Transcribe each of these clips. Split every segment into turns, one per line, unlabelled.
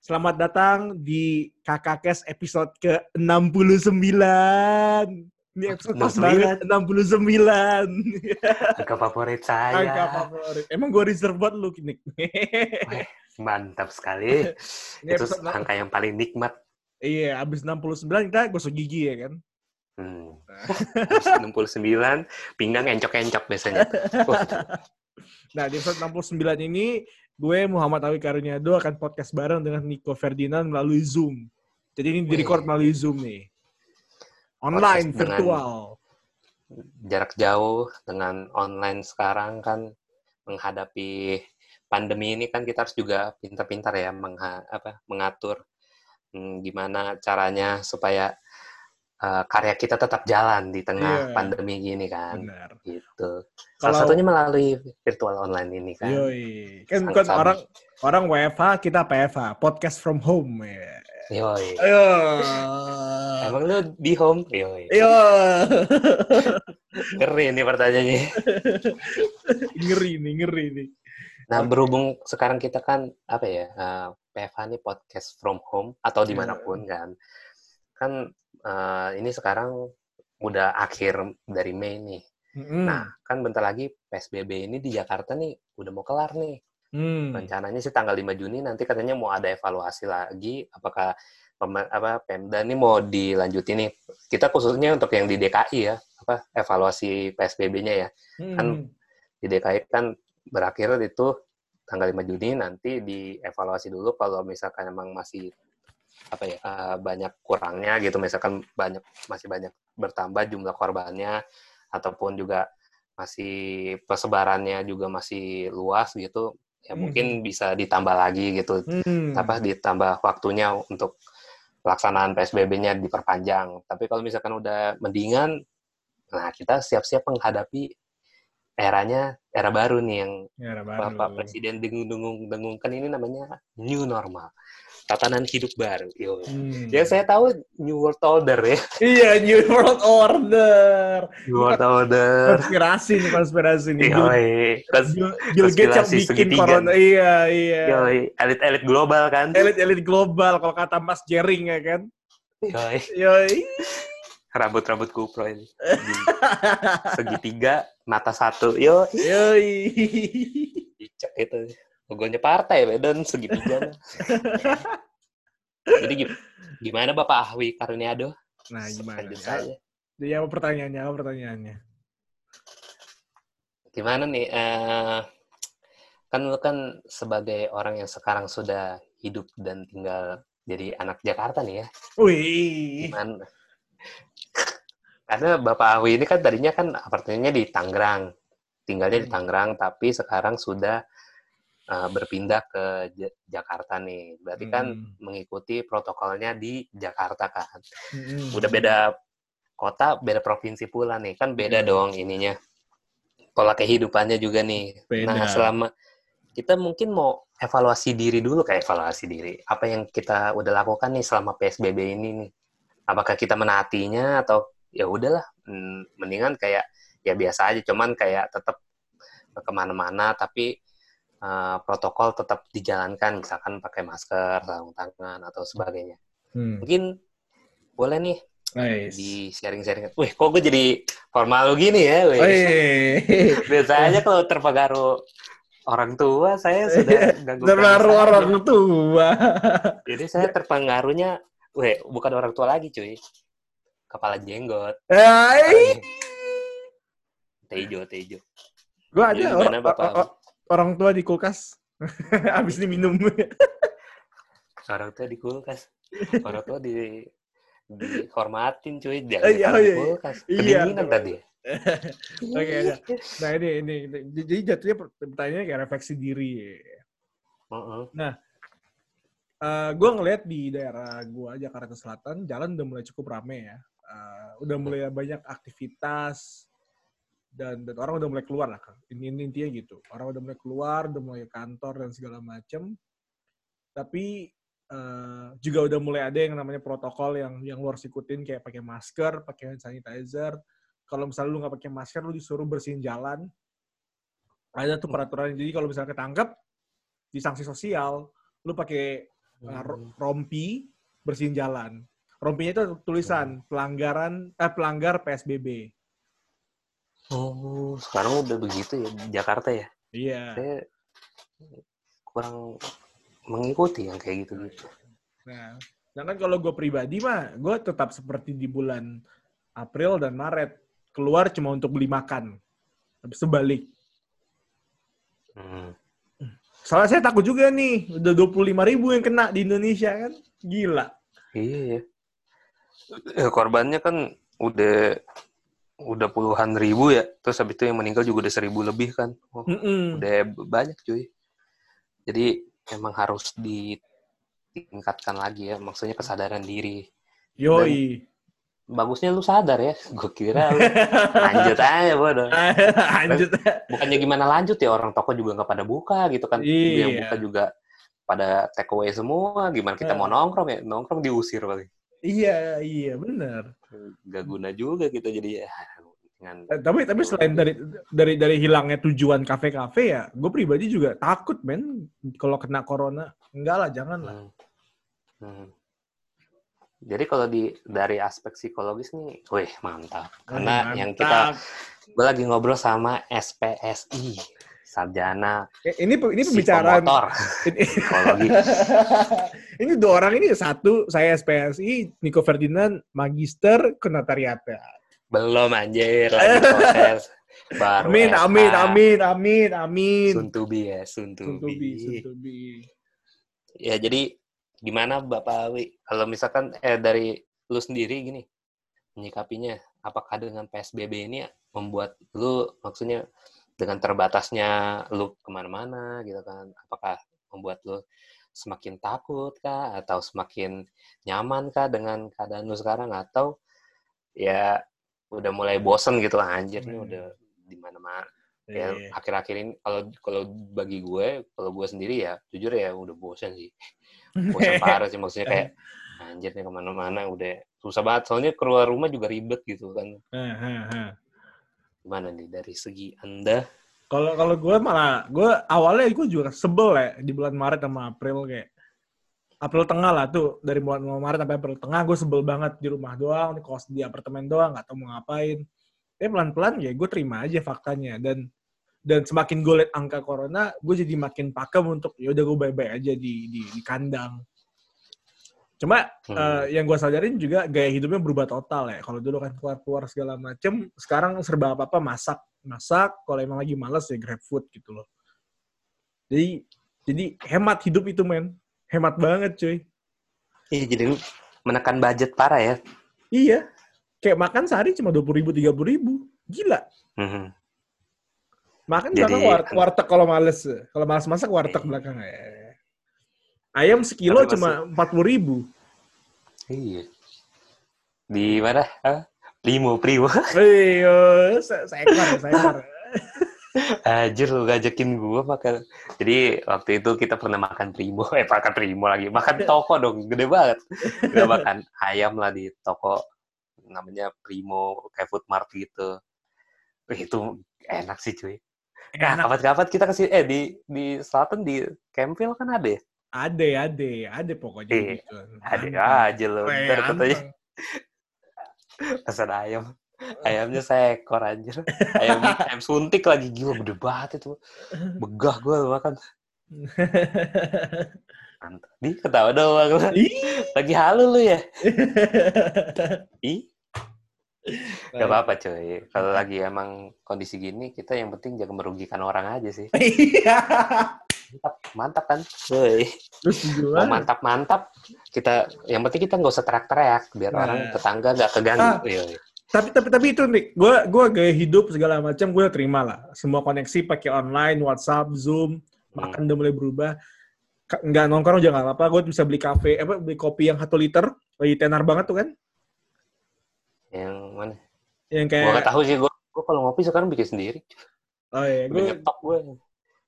Selamat datang di KKKes episode ke-69. Ini episode pas
69.
banget, 69.
Angka favorit saya.
Angka favorit. Emang gue reserve buat lu, Nick.
Mantap sekali.
Ini
Itu angka yang paling nikmat.
Iya, abis 69 kita gosok gigi ya kan?
Hmm. Terus 69, pinggang encok-encok biasanya.
Nah, di episode 69 ini, gue Muhammad Awi Karuniado akan podcast bareng dengan Nico Ferdinand melalui Zoom. Jadi ini di-record melalui Zoom nih. Online,
Podcast
virtual.
jarak jauh dengan online sekarang kan menghadapi pandemi ini kan kita harus juga pintar-pintar ya mengha- apa, mengatur hmm, gimana caranya supaya uh, karya kita tetap jalan di tengah
Iya.
pandemi gini kan.
Benar.
Gitu. Salah
Kalau-
satunya melalui virtual online ini kan.
Yoi. Kan bukan orang orang WFH, kita PFH, podcast from home ya.
Yoi.
Ayo.
Emang lu di home? Yoi.
Ayo.
Ngeri nih pertanyaannya.
ngeri nih, ngeri nih.
Nah, berhubung sekarang kita kan, apa ya, eh, PFH nih podcast from home, atau
Iya.
di mana pun kan. Kan eh, ini sekarang udah akhir dari Mei nih.
Mm-mm.
Nah, kan bentar lagi PSBB ini di Jakarta nih udah mau kelar nih.
Hmm.
Rencananya sih tanggal 5 Juni nanti katanya mau ada evaluasi lagi, apakah apa Pemda nih mau dilanjutin nih. Kita khususnya untuk yang di DKI ya, apa evaluasi PSBB-nya ya. kan
Hmm.
di DKI kan berakhir itu tanggal 5 Juni nanti dievaluasi dulu kalau misalkan emang masih apa ya eh, banyak kurangnya gitu misalkan banyak masih banyak bertambah jumlah korbannya ataupun juga masih persebarannya juga masih luas gitu ya
Mhm.
mungkin bisa ditambah lagi gitu
Hmm.
apa ditambah waktunya untuk pelaksanaan PSBB-nya diperpanjang. Tapi kalau misalkan udah mendingan, nah kita siap-siap menghadapi eranya era baru nih yang
Ya, ada baru.
Bapak Presiden dengung-dengung-dengungkan ini namanya new normal. Tatanan hidup baru. Yo.
Hmm.
Yang saya tahu New World Order ya.
Iya, New World Order.
New World Order.
Konspirasi nih, konspirasi nih. Bill,
Yoi. Kons-
Bill, Gates yang
konspirasi
bikin corona. Iya, iya.
Yoi. Elit-elit global kan.
Elit-elit global kalau kata Mas Jering ya kan.
Yoi.
Yoi.
Rambut-rambut kupro ini. Segitiga, mata satu. Yo.
Yoi.
Cicak itu. Logonya partai, Medan segitiga. Jadi gim- gimana Bapak Ahwi Karuniado?
Nah, gimana?
Lanjut
Ya. Jadi apa pertanyaannya? Apa pertanyaannya?
Gimana nih? eh, kan lu kan sebagai orang yang sekarang sudah hidup dan tinggal jadi anak Jakarta nih ya.
Wih.
Gimana? Karena Bapak Ahwi ini kan tadinya kan apartemennya di Tangerang. Tinggalnya di
Hmm.
Tangerang, tapi sekarang sudah eh, berpindah ke Ja- Jakarta nih. Berarti kan
Hmm.
mengikuti protokolnya di Jakarta kan.
Mm-mm.
Udah beda kota, beda provinsi pula nih. Kan beda
Iya.
dong ininya. Pola kehidupannya juga nih.
Beda.
Nah, selama kita mungkin mau evaluasi diri dulu kayak evaluasi diri. Apa yang kita udah lakukan nih selama PSBB ini nih? Apakah kita menaatinya atau ya udahlah, hmm, mendingan kayak ya biasa aja, cuman kayak tetap ke mana-mana tapi eh, protokol tetap dijalankan, misalkan pakai masker, sarung tangan atau sebagainya.
Hmm.
Mungkin boleh nih
Nice.
di sharing-sharing. Wih, kok gue jadi formal gini ya? Wih.
Wih.
Biasanya kalau terpengaruh orang tua, saya sudah ganggu
Terbaru
perasaan.
orang tua.
Jadi saya terpengaruhnya, weh, bukan orang tua lagi cuy. Kepala jenggot.
Hai.
Tejo, tejo.
Gue ada orang, orang tua di kulkas. Abis ini minum.
Orang tua di kulkas. Orang tua di dihormatin cuy. Jangan
Eh, iya,
di
iya, iya.
kulkas.
Iya.
Kedinginan tadi.
Oke, ada. Nah ini, ini, ini. Jadi jatuhnya per- pertanyaannya kayak refleksi diri.
Heeh.
Eh gue ngeliat di daerah gue Jakarta Selatan jalan udah mulai cukup rame ya. Eh, udah mulai banyak aktivitas dan, dan orang udah mulai keluar lah. Ini, ini intinya gitu. Orang udah mulai keluar, udah mulai kantor dan segala macem. Tapi eh, juga udah mulai ada yang namanya protokol yang yang lu harus ikutin kayak pakai masker, pakai hand sanitizer. Kalau misalnya lu nggak pakai masker, lu disuruh bersihin jalan. Ada tuh peraturan. Jadi kalau misalnya ketangkep, di sanksi sosial, lu pakai uh, rompi bersihin jalan. Rompinya itu tulisan pelanggaran eh pelanggar PSBB.
Oh, sekarang udah begitu ya di Jakarta ya?
Iya.
Saya kurang mengikuti yang kayak gitu-gitu.
Nah, sedangkan kalau gue pribadi mah, gue tetap seperti di bulan April dan Maret. Keluar cuma untuk beli makan. Tapi sebalik.
Hmm.
Soalnya saya takut juga nih, udah 25 ribu yang kena di Indonesia kan. Gila.
Iya. Ya, korbannya kan udah udah puluhan ribu ya. Terus habis itu yang meninggal juga udah seribu lebih kan. Oh,
Mm-mm.
udah banyak cuy. Jadi emang harus ditingkatkan lagi ya. Maksudnya kesadaran diri.
Yoi.
Bagusnya lu sadar ya. Gue kira lu lanjut aja bodoh.
Lanjut.
Bukannya gimana lanjut ya orang toko juga nggak pada buka gitu kan.
Iya.
Yang buka juga pada take away semua. Gimana kita mau nongkrong ya? Nongkrong diusir paling.
iya, iya, benar.
Gak guna juga kita jadi ya. Dengan
Eh, Tapi tapi selain dari dari dari hilangnya tujuan kafe-kafe ya, gue pribadi juga takut men kalau kena corona. Enggak lah, jangan lah.
Hmm. Hmm. Jadi kalau di dari aspek psikologis nih, wih mantap. Karena yang kita, gue lagi ngobrol sama SPSI, sarjana
Eh, ini ini pembicaraan ini, ini dua orang ini satu saya SPSI, Nico Ferdinand magister kenotariatan.
Belum anjir, lagi proses. Baru
Amin,
SH.
amin, amin, amin, amin.
Be ya, to
be.
Ya jadi gimana Bapak Awi kalau misalkan eh dari lu sendiri gini menyikapinya apakah dengan PSBB ini membuat lu maksudnya dengan terbatasnya lu ke mana-mana gitu kan. Apakah membuat lu semakin takut kah? Atau semakin nyaman kah dengan keadaan lu sekarang? Atau ya udah mulai bosen gitu lah anjir nih
Hmm.
udah di mana-mana. Ya
Iya.
akhir-akhir ini kalau kalau bagi gue kalau gue sendiri ya jujur ya udah bosan sih. Bosan parah sih maksudnya kayak anjir nih ke mana-mana udah susah banget. Soalnya keluar rumah juga ribet gitu kan. Gimana nih dari segi anda
Kalau kalau gue malah gue awalnya gue juga sebel ya di bulan Maret sama April kayak April tengah lah tuh dari bulan Maret sampai April tengah gue sebel banget di rumah doang di kos di apartemen doang nggak tahu mau ngapain. Tapi pelan-pelan ya gue terima aja faktanya dan dan semakin gue liat angka corona gue jadi makin pakem untuk ya udah gue baik-baik aja di di, di kandang. Cuma
Hmm.
eh, yang gue sadarin juga gaya hidupnya berubah total ya. Kalau dulu kan keluar-keluar segala macem, sekarang serba apa-apa masak, masak. Kalau emang lagi males ya grab food gitu loh. Jadi jadi hemat hidup itu men, hemat banget cuy.
iya jadi menekan budget parah ya
Iya, kayak makan sehari cuma dua puluh ribu, tiga puluh ribu, gila.
Mhm.
Makan
Jadi-
belakang war- warteg kalau males, kalau males masak warteg
Iya.
belakang. Eh. Ayam sekilo
Tapi
cuma empat puluh ribu.
iya di mana Ah, primo primo
Iya, se- seekor, seekor.
Anjir lu ngajakin gua makan. Jadi waktu itu kita pernah makan primo, eh makan primo lagi, makan toko dong, gede banget. Kita makan ayam lah di toko namanya Primo kayak food mart gitu. Wih, itu enak sih cuy. Nah, kapan-kapan kita kasih eh di di selatan di Campville kan ada ya?
Ade, ade, ade pokoknya
Iya,
gitu.
Aja loh. Ntar katanya pesan ayam. Ayamnya seekor anjir. Ayam, ayam suntik lagi gila gede banget itu. Begah gue makan. Mantap. Di ketawa doang. Lagi halu lu ya? Ih, gak apa-apa cuy. Kalau lagi emang kondisi gini, kita yang penting jangan merugikan orang aja sih.
Iya.
Mantap, mantap kan? Woi. Mau
gimana?
mantap-mantap, kita yang penting kita nggak usah teriak-teriak biar
Nah.
orang tetangga nggak keganggu.
Ah.
Iya, iya.
Tapi tapi tapi itu nih, gue gue gaya hidup segala macam gue terima lah. Semua koneksi pakai online, WhatsApp, Zoom,
Hmm.
makan udah mulai berubah. Nggak nongkrong jangan apa, gue bisa beli kafe, apa beli kopi yang satu liter, lagi tenar banget tuh kan?
Yang mana?
Yang
Gue nggak
kayak,
tahu sih. Gue gue kalau ngopi sekarang bikin sendiri.
oh iya, gue
nyetok gue.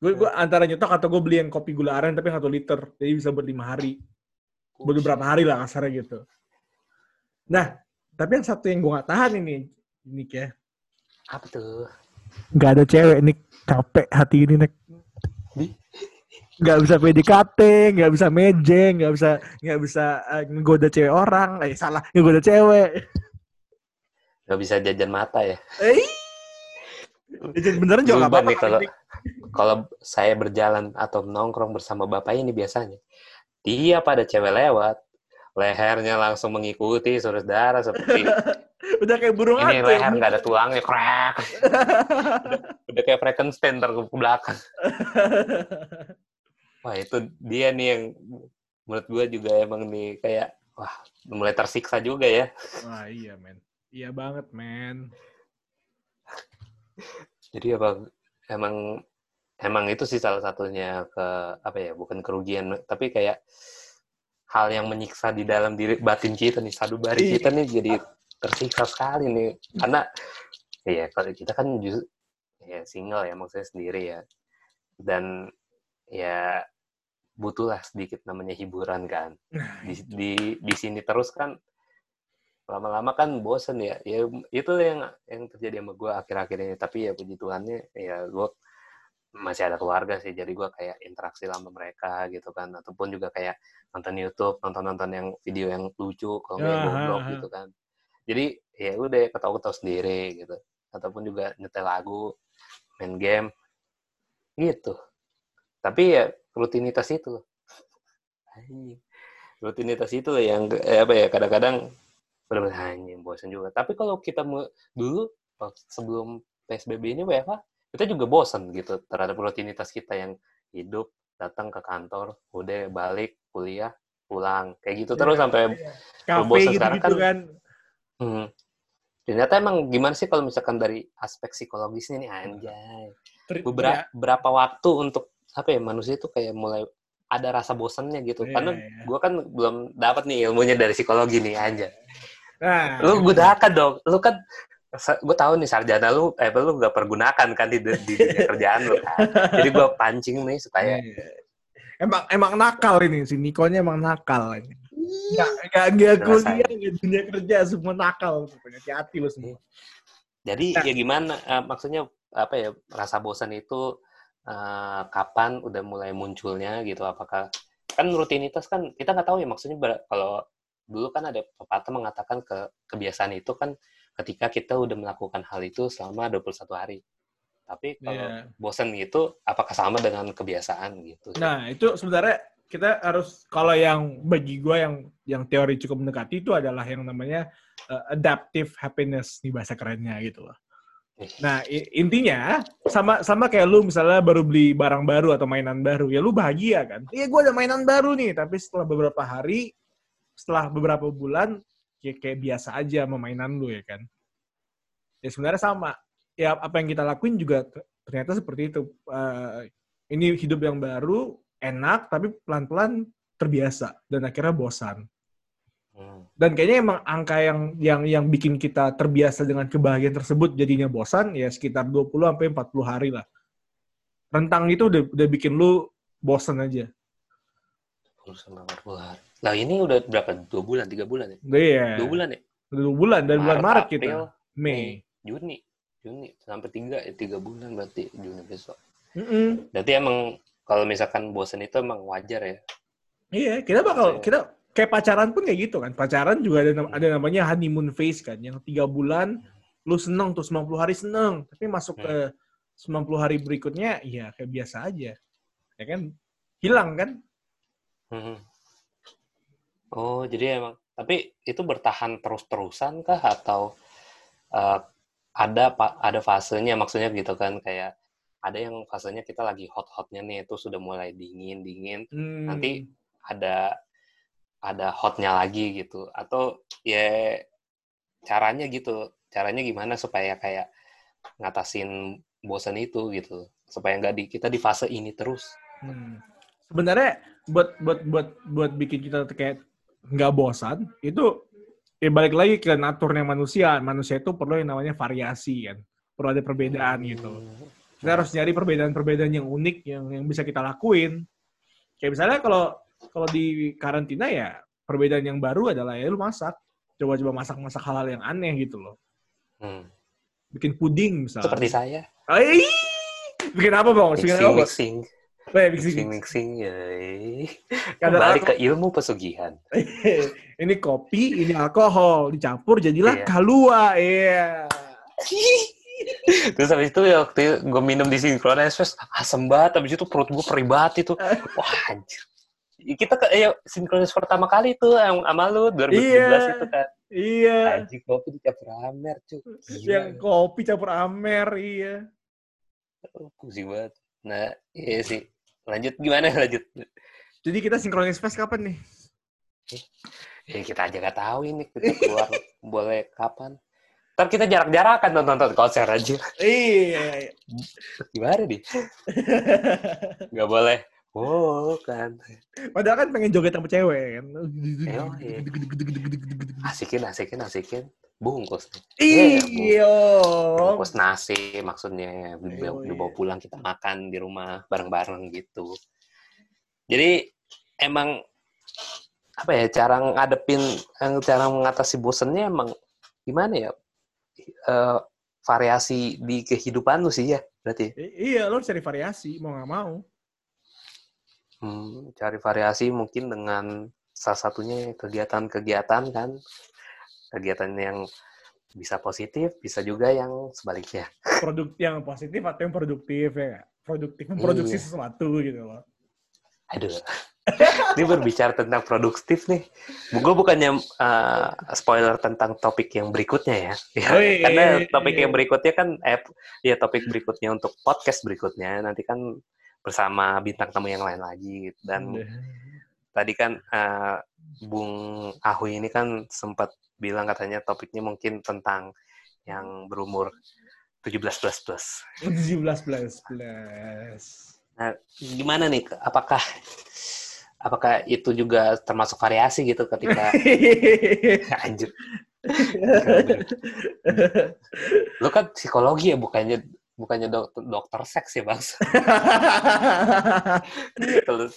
Gue gue antara nyetok atau gue beli yang kopi gula aren tapi yang satu liter, jadi bisa buat lima hari, buat beberapa hari lah kasarnya gitu. Nah, tapi yang satu yang gue nggak tahan ini, ini ya,
Apa tuh?
nggak ada cewek nih capek hati ini nek.
Di?
nggak bisa PDKT, nggak bisa mejeng, nggak bisa nggak bisa uh, ngegoda cewek orang, eh salah ngegoda cewek.
Nggak bisa jajan mata ya.
Eh, jajan beneran juga nggak apa-apa.
nih kalau
Dik.
kalau saya berjalan atau nongkrong bersama bapak ini biasanya dia pada cewek lewat lehernya langsung mengikuti saudara seperti
Udah kayak burung
ini leher nggak ada tulangnya krek udah, udah kayak Frankenstein ntar ke belakang wah itu dia nih yang menurut gua juga emang nih kayak wah mulai tersiksa juga ya
Wah iya men, iya banget men.
Jadi apa emang emang itu sih salah satunya ke apa ya bukan kerugian tapi kayak hal yang menyiksa di dalam diri batin kita nih sadubari
Iya.
kita nih jadi tersiksa sekali nih. Karena ya kalau kita kan justru ya single ya maksudnya sendiri ya. Dan ya butuhlah sedikit namanya hiburan kan.
Nah,
di di di sini terus kan lama-lama kan bosen ya. Ya itu yang yang terjadi sama gue akhir-akhir ini. Tapi ya puji Tuhannya ya gue masih ada keluarga sih. Jadi gue kayak interaksi sama mereka gitu kan. Ataupun juga kayak nonton YouTube nonton-nonton yang video yang lucu kalau nggak yang
Aha,
goblok
aha.
gitu kan. Jadi ya udah ketawa-ketawa sendiri gitu. Ataupun juga nyetel lagu main game gitu. Tapi ya rutinitas itu. Rutinitas itu yang eh, apa ya kadang-kadang benar-benar anjing bosan juga. Tapi kalau kita dulu sebelum PSBB ini WFH kita juga bosan gitu terhadap rutinitas kita yang hidup datang ke kantor udah balik kuliah pulang. Kayak gitu terus
Iya,
sampai
Kafe
bosan
gitu,
sekarang
gitu
kan-
kan.
hmm, ternyata emang gimana sih kalau misalkan dari aspek psikologisnya nih anjay.
Ter-
beberapa
ya,
berapa waktu untuk apa ya manusia itu kayak mulai ada rasa bosannya gitu.
Iya,
karena
iya.
gue kan belum dapat nih ilmunya dari psikologi nih aja
Nah,
lu gunakan dong lu kan gue tahu nih sarjana lu eh lu gak pergunakan kan di, di dunia kerjaan lu kan jadi gue pancing nih supaya
Iya. Emang emang nakal ini si Nikonya emang nakal ini. Nggak nggak
Ngerasain.
kuliah nggak dunia kerja semua nakal. Hati-hati lo semua.
jadi
Nah.
ya gimana eh, maksudnya apa ya rasa bosan itu eh, kapan udah mulai munculnya gitu apakah kan rutinitas kan kita nggak tahu ya maksudnya kalau dulu kan ada pepatah mengatakan ke kebiasaan itu kan ketika kita udah melakukan hal itu selama 21 hari tapi kalau
Iya.
bosan gitu apakah sama dengan kebiasaan gitu
Nah itu sebenarnya kita harus kalau yang bagi gue yang yang teori cukup mendekati itu adalah yang namanya uh, adaptive happiness nih bahasa kerennya gitu loh. Nah intinya sama sama kayak lu misalnya baru beli barang baru atau mainan baru ya lu bahagia kan? Iya gue ada mainan baru nih tapi setelah beberapa hari setelah beberapa bulan ya kayak biasa aja sama mainan lu ya kan? Ya sebenarnya sama ya apa yang kita lakuin juga ternyata seperti itu. Eh, ini hidup yang baru, enak, tapi pelan-pelan terbiasa dan akhirnya bosan.
Hmm.
Dan kayaknya emang angka yang yang yang bikin kita terbiasa dengan kebahagiaan tersebut jadinya bosan ya sekitar 20 sampai 40 hari lah. Rentang itu udah udah bikin lu bosan aja.
10 sampai 40 hari. Nah ini udah berapa? Dua bulan, tiga bulan ya?
Udah ya.
Dua bulan ya?
Dua bulan dan bulan Maret
April,
kita. Mei.
Juni, Juni sampai tiga, ya tiga bulan berarti Juni besok.
Mm-mm.
Berarti emang kalau misalkan bosan itu emang wajar ya.
Iya, kita bakal
Maksudnya-
kita kayak pacaran pun kayak gitu kan. Pacaran juga ada ada namanya honeymoon phase kan, yang tiga bulan lu seneng tuh 90 hari seneng, tapi masuk
Hmm.
ke 90 hari berikutnya ya kayak biasa aja. Ya kan? Hilang kan?
Mhm. Oh jadi emang tapi itu bertahan terus-terusan kah? Atau eh, ada ada fasenya? Maksudnya gitu kan kayak ada yang fasenya kita lagi hot-hotnya nih itu sudah mulai dingin dingin.
Hmm.
Nanti- ada ada hotnya lagi gitu. Atau ya caranya gitu. Caranya gimana supaya kayak ngatasin bosan itu gitu. Supaya nggak di kita di fase ini terus.
Hmm. Sebenarnya buat buat buat buat bikin kita kayak nggak bosan itu ya balik lagi ke naturnya manusia. Manusia itu perlu yang namanya variasi kan. Perlu ada perbedaan gitu. Kita harus nyari perbedaan-perbedaan yang unik yang yang bisa kita lakuin. Kayak misalnya kalau kalau di karantina ya perbedaan yang baru adalah ya lu masak. Coba-coba masak-masak hal-hal yang aneh gitu loh.
Hmm.
Bikin puding misalnya.
seperti saya
Ay! Bikin apa bang? Bikin
mixing
apa?
Mixing mixing
mixing.
mixing ya. Kembali ke ilmu pesugihan.
ini kopi, ini alkohol, dicampur jadilah
Iya.
kalua. Iya.
Terus habis itu ya waktu gue minum di Synchronize Fest, asem banget. Habis itu perut gue perih banget itu. Wah anjir. Kita ke ya, Synchronize pertama kali tuh yang sama lu 2017
Iya.
itu kan.
Iya.
Anjir kopi dicampur amer cuy.
Yang kopi campur amer, iya.
Oh, Pusing banget. Nah, iya sih. Lanjut gimana lanjut?
Jadi kita sinkronis fest kapan nih?
Ya kita aja gak tahu ini kita keluar boleh kapan. Ntar kita jarak-jarakan nonton-nonton konser aja.
Iya.
Gimana nih? Gak boleh. Oh, kan.
Padahal kan pengen joget sama cewek kan.
iya. Asikin, asikin, asikin. Bungkus. nih.
Iya.
Bungkus nasi maksudnya. Dibawa,
Iya,
dibawa
iya.
pulang kita makan di rumah bareng-bareng gitu. Jadi emang apa ya cara ngadepin eh, cara mengatasi bosennya emang gimana ya Eh, variasi di kehidupan lu sih ya berarti
I- Iya, lo cari variasi, mau nggak mau.
Hmm, cari variasi mungkin dengan salah satunya kegiatan-kegiatan kan kegiatan yang bisa positif bisa juga yang sebaliknya
Produk yang positif atau yang produktif ya. Produktif memproduksi
Iya.
sesuatu gitu loh.
aduh ini berbicara tentang produktif nih gue bukannya uh, spoiler tentang topik yang berikutnya ya, Ya,
Oh, iya,
karena
iya,
topik
iya.
yang berikutnya kan eh ya topik berikutnya untuk podcast berikutnya nanti kan bersama bintang tamu yang lain lagi dan
Iya.
tadi kan eh, Bung Ahui ini kan sempat bilang katanya topiknya mungkin tentang yang berumur 17 plus plus.
17 plus plus.
Nah, gimana nih? Apakah apakah itu juga termasuk variasi gitu ketika anjir. Lu kan psikologi ya bukannya bukannya dokter, dokter seks ya, Bang.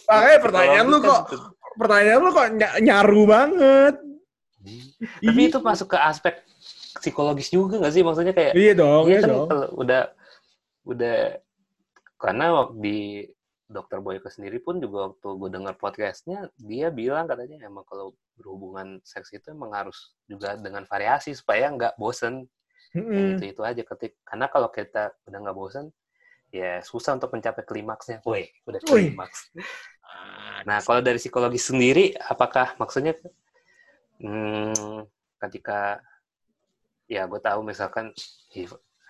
Makanya pertanyaan lu
kan
kok pertanyaan lu kok ny- nyaru banget.
Tapi
Ih.
itu masuk ke aspek psikologis juga nggak sih? Maksudnya kayak
Iya dong,
Iya
iya
kan
dong.
kalau udah udah karena waktu di dokter Boyke sendiri pun juga waktu gue dengar podcastnya dia bilang katanya emang kalau berhubungan seks itu emang harus juga dengan variasi supaya nggak bosen
Mm-mm.
itu itu aja ketik karena kalau kita udah nggak bosen ya susah untuk mencapai klimaksnya, woi udah
Wih.
klimaks. Nah kalau dari psikologi sendiri apakah maksudnya hmm, ketika ya gue tahu misalkan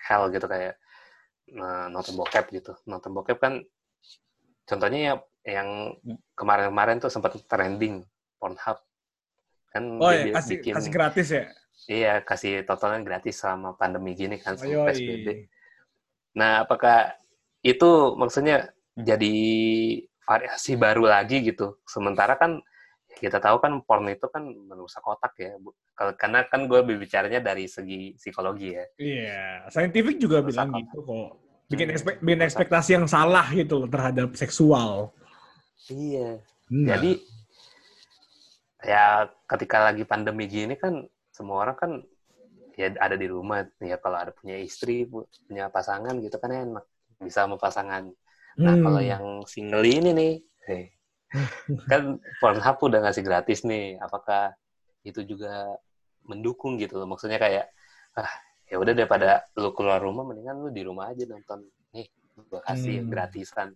hell gitu kayak eh, nonton bokep gitu. Nonton bokep kan contohnya ya yang kemarin-kemarin tuh sempat trending Pornhub. Kan
Oh
dia
ya, kasih
bikin
kasih gratis ya.
iya kasih tontonan gratis selama pandemi gini kan
Ayo,
selama PSBB nah apakah itu maksudnya jadi variasi baru lagi gitu? Sementara kan kita tahu kan porn itu kan merusak otak ya Bu. Karena kan gue berbicaranya dari segi psikologi ya
Iya, scientific juga
Rusak
bilang
otak.
gitu kok. Bikin,
Hmm,
ekspek- bikin ekspektasi yang salah gitu loh terhadap seksual.
iya
Nah,
Jadi ya ketika lagi pandemi gini kan semua orang kan ya ada di rumah ya kalau ada punya istri pu- punya pasangan gitu kan enak bisa sama pasangan. Nah
hmm.
kalau yang single ini nih, eh, kan Pornhub udah ngasih gratis nih, apakah itu juga mendukung gitu loh? Maksudnya kayak ah ya udah daripada lu keluar rumah mendingan lu di rumah aja nonton nih gua kasih
Hmm.
gratisan.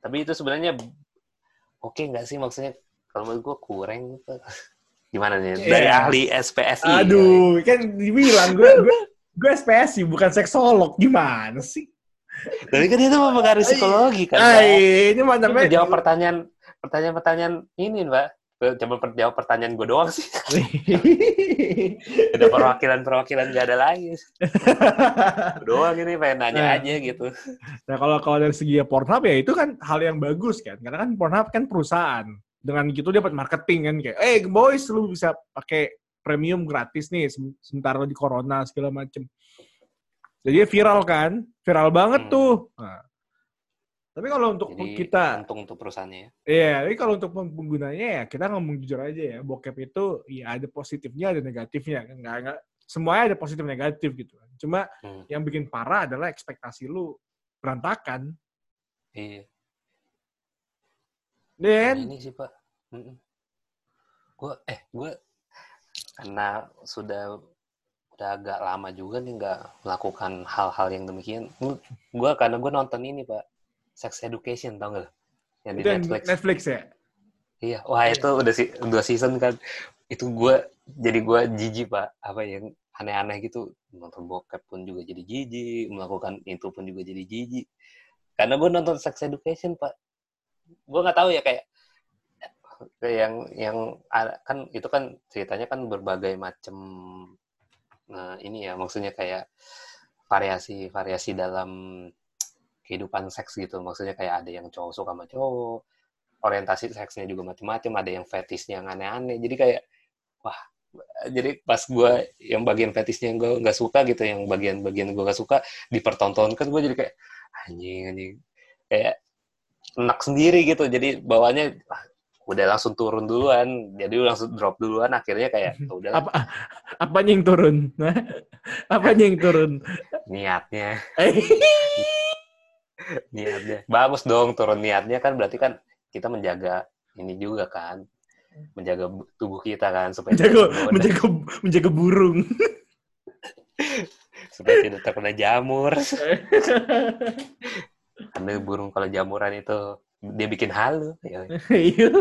Tapi itu sebenarnya oke nggak sih maksudnya kalau menurut gue kurang gitu. gimana nih dari
Iya.
ahli SPSI
Aduh, kan dibilang gue gue gue SPSI bukan seksolog gimana sih?
tapi kan itu mempengaruhi psikologi kan.
Ay, ini mana
Coba jawab pertanyaan pertanyaan-pertanyaan ini mbak coba per- jawab pertanyaan gue doang sih ada perwakilan-perwakilan gak ada lagi doang ini pengen nanya
Nah.
aja gitu
Nah kalau kalau dari segi Pornhub ya itu kan hal yang bagus kan, karena kan Pornhub kan perusahaan. Dengan gitu dia dapat marketing kan kayak, eh boys lu bisa pakai premium gratis nih sem- sementara di corona segala macem. Jadi viral kan, viral banget
Hmm.
tuh. Nah. Tapi kalau untuk
jadi
kita,
untung untuk perusahaannya ya
Iya, tapi kalau untuk penggunanya ya kita ngomong jujur aja ya, bokep itu ya ada positifnya ada negatifnya, nggak nggak semuanya ada positif negatif gitu. kan. Cuma
Hmm.
yang bikin parah adalah ekspektasi lu berantakan.
iya
Dan
Nah, ini sih pak gue eh gue karena sudah udah agak lama juga nih nggak melakukan hal-hal yang demikian gue karena gue nonton ini pak Sex Education tau gak lo? yang di
itu
Netflix.
Netflix ya.
iya. Wah itu udah sih dua season kan. Itu gue jadi gue jijik pak. Apa yang aneh-aneh gitu. Nonton bokep pun juga jadi jijik. Melakukan itu pun juga jadi jijik. Karena gue nonton Sex Education pak. Gue nggak tahu ya kayak kayak yang yang kan itu kan ceritanya kan berbagai macam nah ini ya. Maksudnya kayak variasi variasi dalam kehidupan seks gitu. Maksudnya kayak ada yang cowok suka sama cowok orientasi seksnya juga macam-macam ada yang fetisnya yang aneh-aneh. Jadi kayak wah jadi pas gue yang bagian fetisnya yang gue nggak suka gitu yang bagian-bagian gue nggak suka dipertontonkan gue jadi kayak anjing anjing. Kayak enak sendiri gitu. Jadi bawahnya ah, udah langsung turun duluan. Jadi langsung drop duluan akhirnya kayak "Ya udah
Apa apanya yang turun? apanya yang turun?
niatnya.
Eh,
niatnya bagus dong turun niatnya kan berarti kan kita menjaga ini juga kan menjaga bu- tubuh kita kan supaya
menjaga menjaga menjaga burung.
supaya tidak terkena jamur karena burung kalau jamuran itu dia bikin halu ya,
Iya.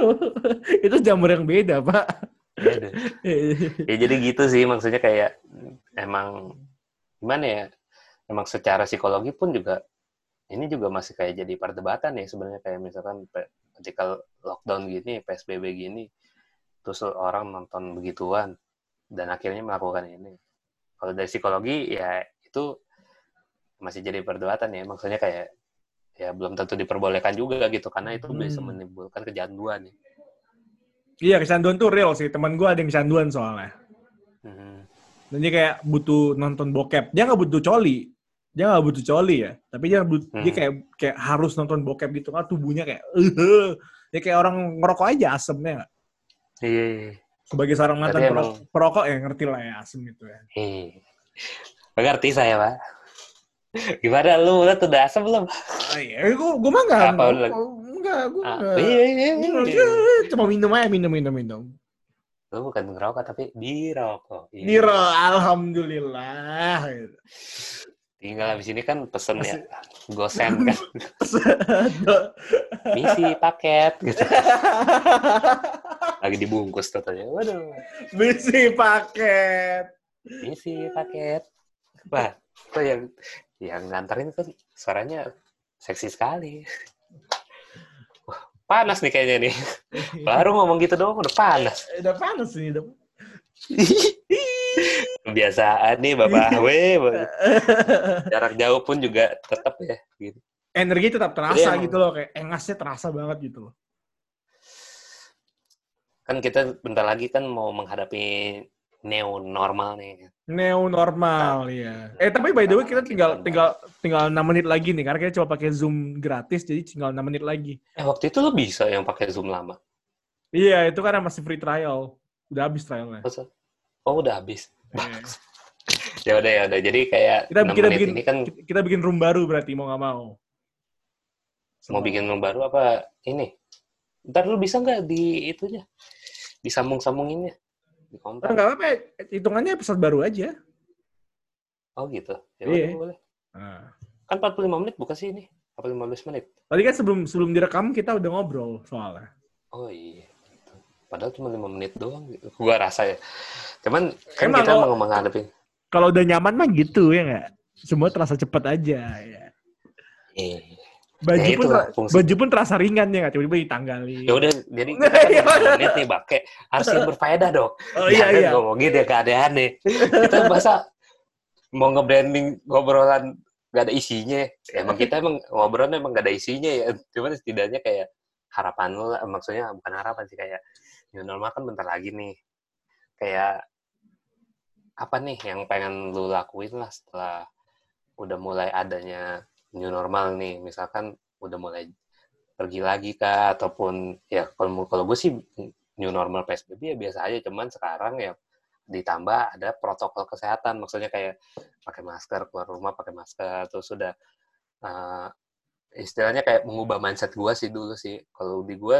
itu jamur yang beda, Pak.
ya jadi gitu sih maksudnya kayak emang gimana ya emang secara psikologi pun juga ini juga masih kayak jadi perdebatan ya sebenarnya kayak misalkan ketika lockdown gini psbb gini terus orang nonton begituan dan akhirnya melakukan ini kalau dari psikologi ya itu masih jadi perdebatan ya maksudnya kayak ya belum tentu diperbolehkan juga gitu karena itu bisa
Hmm.
menimbulkan kecanduan ya.
Iya, kecanduan tuh real sih. Teman gue ada yang kecanduan soalnya.
Mhm.
Dan dia kayak butuh nonton bokep. Dia nggak butuh coli. Dia nggak butuh coli ya. Tapi dia but- dia
Hmm.
kayak kayak harus nonton bokep gitu kan tubuhnya kayak eh dia kayak orang ngerokok aja asemnya?
Iya, iya.
Sebagai seorang mantan pero-
emang-
perokok ya ngerti lah ya asem gitu ya.
Hei. Mengerti saya, Pak. Gimana lu udah udah asam belum?
Ah, iya, gue gue mah nggak
Apa lu?
enggak, gue
Ah,
enggak.
iya, iya, iya.
aja, Cuma minum aja, minum, minum, minum.
Lu bukan ngerokok tapi dirokok. Iya.
Niro, alhamdulillah.
Tinggal habis ini kan pesen ya gosen kan. Misi paket gitu. Lagi dibungkus katanya. Waduh.
Misi paket.
Misi paket. Wah, kok yang yang nganterin kan suaranya seksi sekali. Wah, panas nih kayaknya nih. Baru ngomong gitu doang udah panas.
Udah panas nih, udah.
Kebiasaan nih Bapak we. Jarak jauh pun juga tetap ya gitu.
Energi tetap terasa
Iya,
gitu loh, kayak engasnya terasa banget gitu loh.
Kan kita bentar lagi kan mau menghadapi new normal nih.
Neo normal ya. Eh tapi by the way kita tinggal tinggal tinggal 6 menit lagi nih karena kita coba pakai Zoom gratis jadi tinggal 6 menit lagi.
Eh waktu itu lo bisa yang pakai Zoom lama.
Iya, itu karena masih free trial. Udah habis trialnya.
Oh udah habis.
Iya.
Ya udah ya udah. Jadi kayak
Kita
6
kita bikin
ini kan
kita- bikin room baru berarti mau nggak mau.
mau bikin room baru apa ini? Ntar lu bisa nggak di itunya? Disambung-sambunginnya? Di
Oh,
kontak?
Enggak apa, hitungannya episode baru aja.
Oh gitu. Ya
Iya.
boleh.
Nah.
Kan 45 menit bukan sih ini? Apa 15 menit?
Tadi kan sebelum sebelum direkam kita udah ngobrol soalnya.
Oh iya. Gitu. Padahal cuma 5 menit doang gitu. Gua rasa ya. Cuman kan
Emang
kita
kalau-
mau menghadapi.
Kalau udah nyaman mah gitu ya nggak? Semua terasa cepat aja ya.
Eh.
Baju
Ya,
pun
fungsi.
baju pun terasa ringan ya nggak tiba-tiba ditanggali.
Ya udah, jadi kita kan. 5 menit nih pakai harus yang berfaedah dong.
Oh iya
Jangan
iya.
ngomongin ya gak aneh-aneh. Kita masa mau nge-branding ngobrolan gak ada isinya. Emang kita emang ngobrolnya emang gak ada isinya ya. Cuman setidaknya kayak harapan lah. Maksudnya bukan harapan sih kayak new normal kan bentar lagi nih. Kayak apa nih yang pengen lu lakuin lah setelah udah mulai adanya new normal nih. Misalkan udah mulai pergi lagi kah? Ataupun ya kalau kalau gue sih new normal PSBB ya biasa aja. Cuman sekarang ya ditambah ada protokol kesehatan. Maksudnya kayak pakai masker keluar rumah pakai masker. Terus sudah eh, istilahnya kayak mengubah mindset gue sih dulu sih. Kalau di gue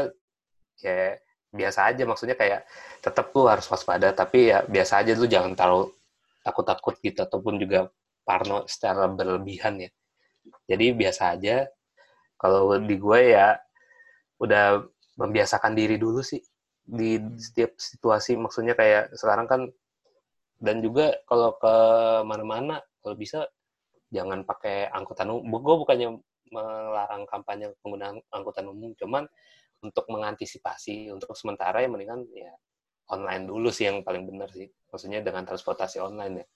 ya biasa aja maksudnya kayak tetap lu harus waspada tapi ya biasa aja lu jangan terlalu takut-takut gitu ataupun juga parno secara berlebihan ya. Jadi biasa aja kalau di gue ya udah membiasakan diri dulu sih di setiap situasi. Maksudnya kayak sekarang kan dan juga kalau ke mana-mana kalau bisa jangan pakai angkutan umum. Gue bukannya melarang kampanye penggunaan angkutan umum cuman untuk mengantisipasi untuk sementara ya mendingan ya online dulu sih yang paling benar sih maksudnya dengan transportasi online ya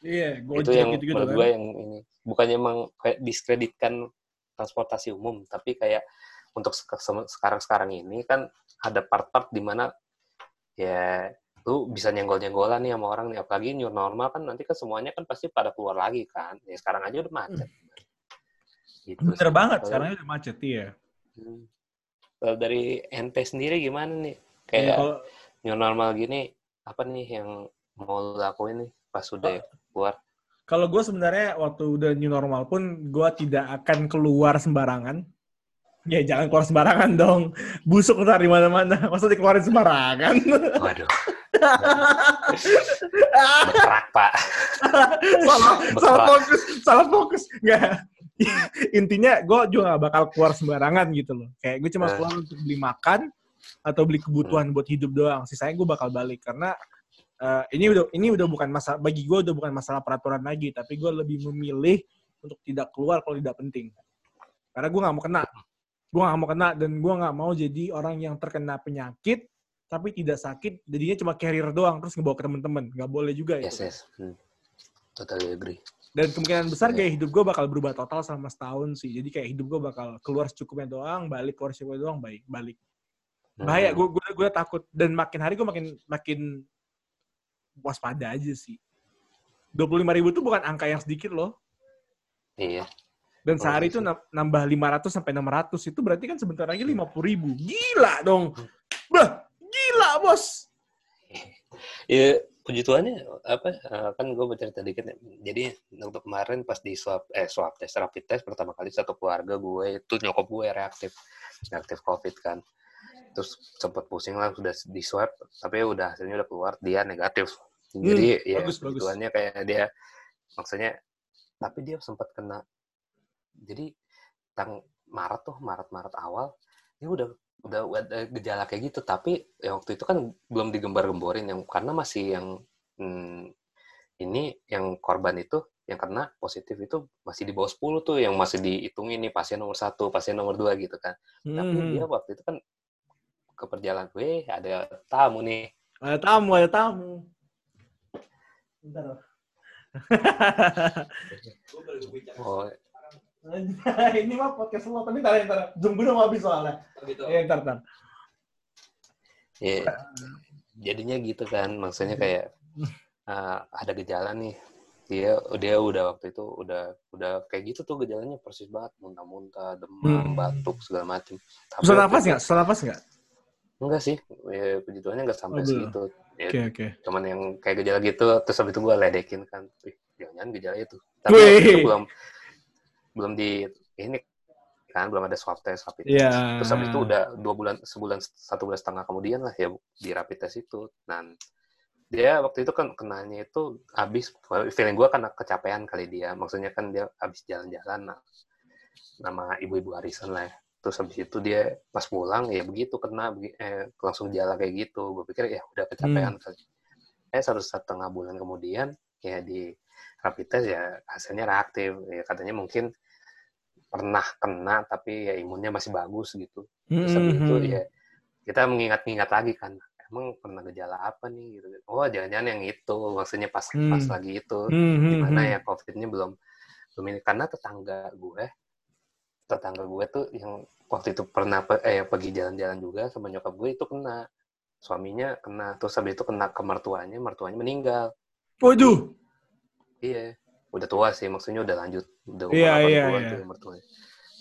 iya
itu yang gitu, menurut kan? yang ini bukannya emang diskreditkan transportasi umum tapi kayak untuk sekarang-sekarang ini kan ada part-part di mana ya lu bisa nyenggol-nyenggolan nih sama orang nih apalagi new normal kan nanti kan semuanya kan pasti pada keluar lagi kan ya sekarang aja udah macet
hmm. gitu bener sih. banget sekarang udah macet iya hmm.
Kalau dari NT sendiri gimana nih? Kayak ya, kalau... new normal gini, apa nih yang mau lakuin nih pas udah keluar?
Kalau gue sebenarnya waktu udah new normal pun gue tidak akan keluar sembarangan. Ya jangan keluar sembarangan dong. Busuk ntar di mana-mana. Masa dikeluarin sembarangan?
Waduh. Berkerak, Pak.
salah, salah fokus, salah fokus. Enggak. intinya gue juga gak bakal keluar sembarangan gitu loh. Kayak gue cuma eh. keluar untuk beli makan atau beli kebutuhan buat hidup doang. Sisanya gue bakal balik karena uh, ini udah ini udah bukan masalah bagi gue udah bukan masalah peraturan lagi, tapi gue lebih memilih untuk tidak keluar kalau tidak penting. Karena gue nggak mau kena, gue nggak mau kena dan gue nggak mau jadi orang yang terkena penyakit tapi tidak sakit, jadinya cuma carrier doang terus ngebawa ke teman-teman, nggak boleh juga
yes, itu. Yes, hmm. totally agree
dan kemungkinan besar kayak hidup gue bakal berubah total selama setahun sih. Jadi kayak hidup gue bakal keluar secukupnya doang balik keluar secukupnya doang baik balik. Bahaya gue gue gue takut. Dan makin hari gue makin makin waspada aja sih. Dua puluh lima ribu tuh bukan angka yang sedikit loh.
Iya.
Dan sehari itu nambah 500 sampai 600 itu berarti kan sebentar lagi 50 ribu. Gila dong. Bah gila bos.
Ya puji Tuhannya apa eh, kan gue bercerita dikit ya. jadi untuk kemarin pas di swab eh swab tes rapid test pertama kali satu keluarga gue itu nyokap gue reaktif reaktif covid kan. Terus sempat pusing lah sudah di swab tapi udah hasilnya udah keluar dia negatif. Jadi hmm, ya bagus, puji Tuhannya kayak dia maksudnya tapi dia sempat kena jadi tang Maret tuh Maret Maret awal dia udah udah ada gejala kayak gitu tapi ya waktu itu kan belum digembar-gemborin yang karena masih yang hmm, ini yang korban itu yang kena positif itu masih di bawah 10 tuh yang masih dihitungin nih pasien nomor satu pasien nomor dua gitu kan hmm. tapi dia waktu itu kan ke perjalanan gue ada tamu nih
ada tamu ada tamu Bentar. oh ini mah podcast lo, tapi ntar, ntar. Zoom gue udah mau habis soalnya. Oh, gitu. Iya, ntar, ntar.
Ya, jadinya gitu kan, maksudnya kayak uh, ada gejala nih. Dia dia udah waktu itu udah udah kayak gitu tuh gejalanya persis banget, muntah-muntah, demam, hmm. batuk segala macam.
Susah nafas nggak? Susah nafas nggak?
Enggak sih, ya, puji Tuhannya nggak sampai oh, segitu.
Ya, okay, okay.
Cuman yang kayak gejala gitu, terus habis itu gue ledekin kan. jangan-jangan gejala itu. Tapi itu belum belum di ini kan belum ada swab test rapid test. Yeah. Terus habis itu udah dua bulan sebulan satu bulan setengah kemudian lah ya di rapid test itu. Dan dia waktu itu kan kenanya itu habis feeling gue karena kecapean kali dia. Maksudnya kan dia habis jalan-jalan nah, nama ibu-ibu arisan lah. Ya. Terus habis itu dia pas pulang ya begitu kena eh, langsung jalan kayak gitu. Gue pikir ya udah kecapean hmm. kali. Eh satu setengah bulan kemudian ya di rapid test ya hasilnya reaktif. Ya katanya mungkin pernah kena tapi ya imunnya masih bagus gitu. Terus mm -hmm. itu hmm. ya kita mengingat-ingat lagi kan emang pernah gejala apa nih gitu. Oh jangan-jangan yang itu maksudnya pas mm. pas lagi itu mm -hmm. di mana hmm. ya covidnya belum belum ini karena tetangga gue tetangga gue tuh yang waktu itu pernah eh pergi jalan-jalan juga sama nyokap gue itu kena suaminya kena terus habis itu kena ke mertuanya mertuanya meninggal.
Waduh.
Iya udah tua sih maksudnya udah lanjut udah
umur yeah, yeah, yeah.
tuh mertuanya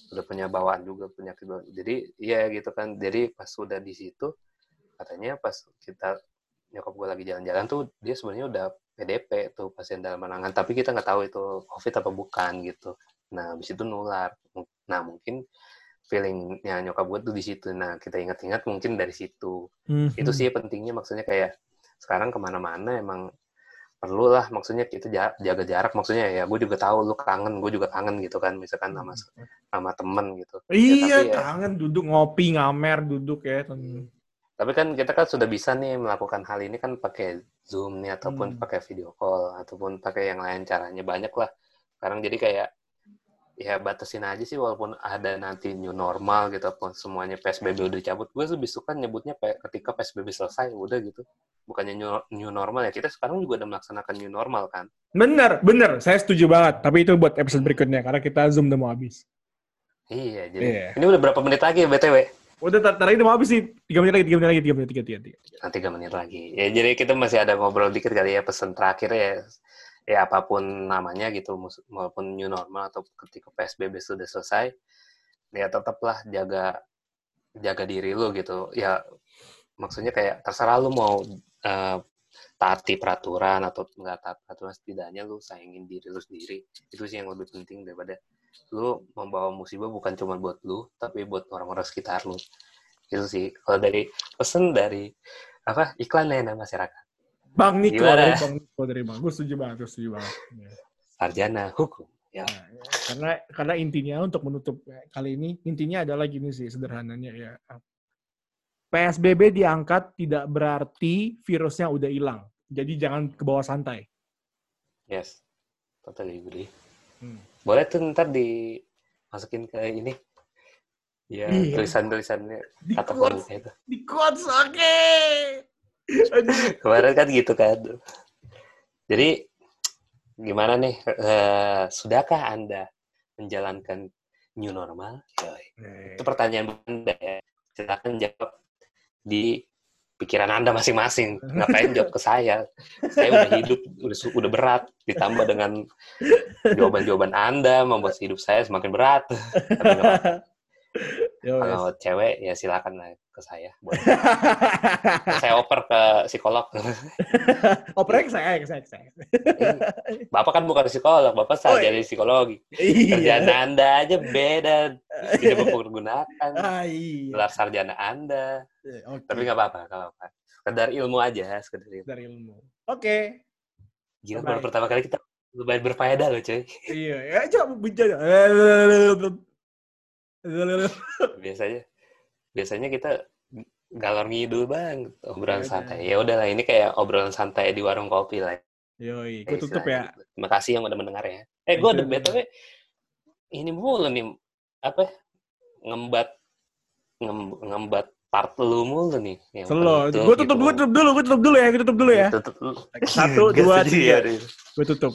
udah punya bawaan juga penyakit bawaan. jadi iya gitu kan jadi pas udah di situ katanya pas kita nyokap gue lagi jalan-jalan tuh dia sebenarnya udah PDP tuh pasien dalam penanganan tapi kita nggak tahu itu COVID apa bukan gitu nah habis itu nular nah mungkin feelingnya nyokap gue tuh di situ. Nah, kita ingat-ingat mungkin dari situ.
Hmm.
Itu sih pentingnya maksudnya kayak sekarang ke mana-mana emang perlu lah maksudnya kita ja- jaga jarak maksudnya ya gue juga tahu lu kangen gue juga kangen gitu kan misalkan sama sama temen gitu Ya,
Iya,
tapi ya-
kangen duduk ngopi ngamer duduk ya. Hmm.
tapi kan kita kan sudah bisa nih melakukan hal ini kan pakai zoom nih ataupun
Hmm.
pakai video call ataupun pakai yang lain caranya banyak lah sekarang jadi kayak ya batasin aja sih walaupun ada nanti new normal gitu ataupun semuanya PSBB udah dicabut gue lebih suka nyebutnya ketika PSBB selesai udah gitu bukannya new, new normal ya kita sekarang juga udah melaksanakan new normal kan
Bener, bener. Saya setuju banget. Tapi itu buat episode berikutnya karena kita zoom udah mau habis.
iya jadi
Iya.
ini udah berapa menit lagi ya btw
Udah, tar, tar ini mau habis nih. Tiga menit lagi, tiga menit lagi, tiga menit, tiga, tiga, tiga.
Tiga menit lagi. Ya, jadi kita masih ada ngobrol dikit kali ya pesan terakhir ya. Ya apa pun namanya gitu, maupun new normal atau ketika PSBB sudah selesai, ya tetaplah jaga jaga diri lu gitu. Ya maksudnya kayak terserah lu mau eh, taati peraturan atau nggak taat peraturan setidaknya lu sayangin diri lu sendiri. Itu sih yang lebih penting daripada lu membawa musibah bukan cuma buat lu, tapi buat orang-orang sekitar lu. Itu sih. Kalau dari pesan dari apa iklan layanan masyarakat
Bang Niko,
Gimana?
dari Bang Niko dari Bang. Gue setuju banget, gue setuju banget. Ya.
sarjana hukum ya
Nah, ya. Karena karena intinya untuk menutup ya, kali ini intinya adalah gini sih sederhananya ya. PSBB diangkat tidak berarti virusnya udah hilang. Jadi jangan ke bawah santai.
yes totally agree
Hmm.
boleh tuh ntar dimasukin ke ini ya
Iya.
tulisan-tulisannya kata itu
di quotes, oke. Aduh.
kemarin kan gitu kan. Jadi gimana nih Eh, sudahkah anda menjalankan new normal? Yoi. itu pertanyaan anda ya. Silakan jawab di pikiran anda masing-masing. Ngapain jawab ke saya? Saya udah hidup udah udah berat. Ditambah dengan jawaban-jawaban anda membuat hidup saya semakin berat. Tapi.
Yo,
kalau cewek ya silakan lah ke saya Boleh. saya oper ke psikolog
Oprek saya, saya, saya.
bapak kan bukan psikolog bapak
Oh,
sarjana psikologi
Iya.
kerjaan anda aja beda tidak mempergunakan
Ah, iya.
gelar sarjana anda
Eh, Oke.
tapi nggak apa-apa nggak apa-apa sekedar ilmu aja sekedar ilmu
ilmu. Oke.
gila
Bye-bye.
baru pertama kali kita lumayan berfaedah loh cuy
Iya, ya coba bicara.
biasanya biasanya kita galor ngidul bang obrolan
Iya,
santai ya udahlah ini kayak obrolan santai di warung kopi lah
Yoi, gue tutup ya.
Terima kasih yang udah mendengar ya eh gue ada btw ini mulu nih apa ngembat ngem- ngembat part lu mulu nih
Selo, gue tutup,
gitu.
gue tutup dulu, gue tutup dulu ya, gue tutup dulu ya.
Tutup dulu.
Satu, dua, tiga. Gue tutup.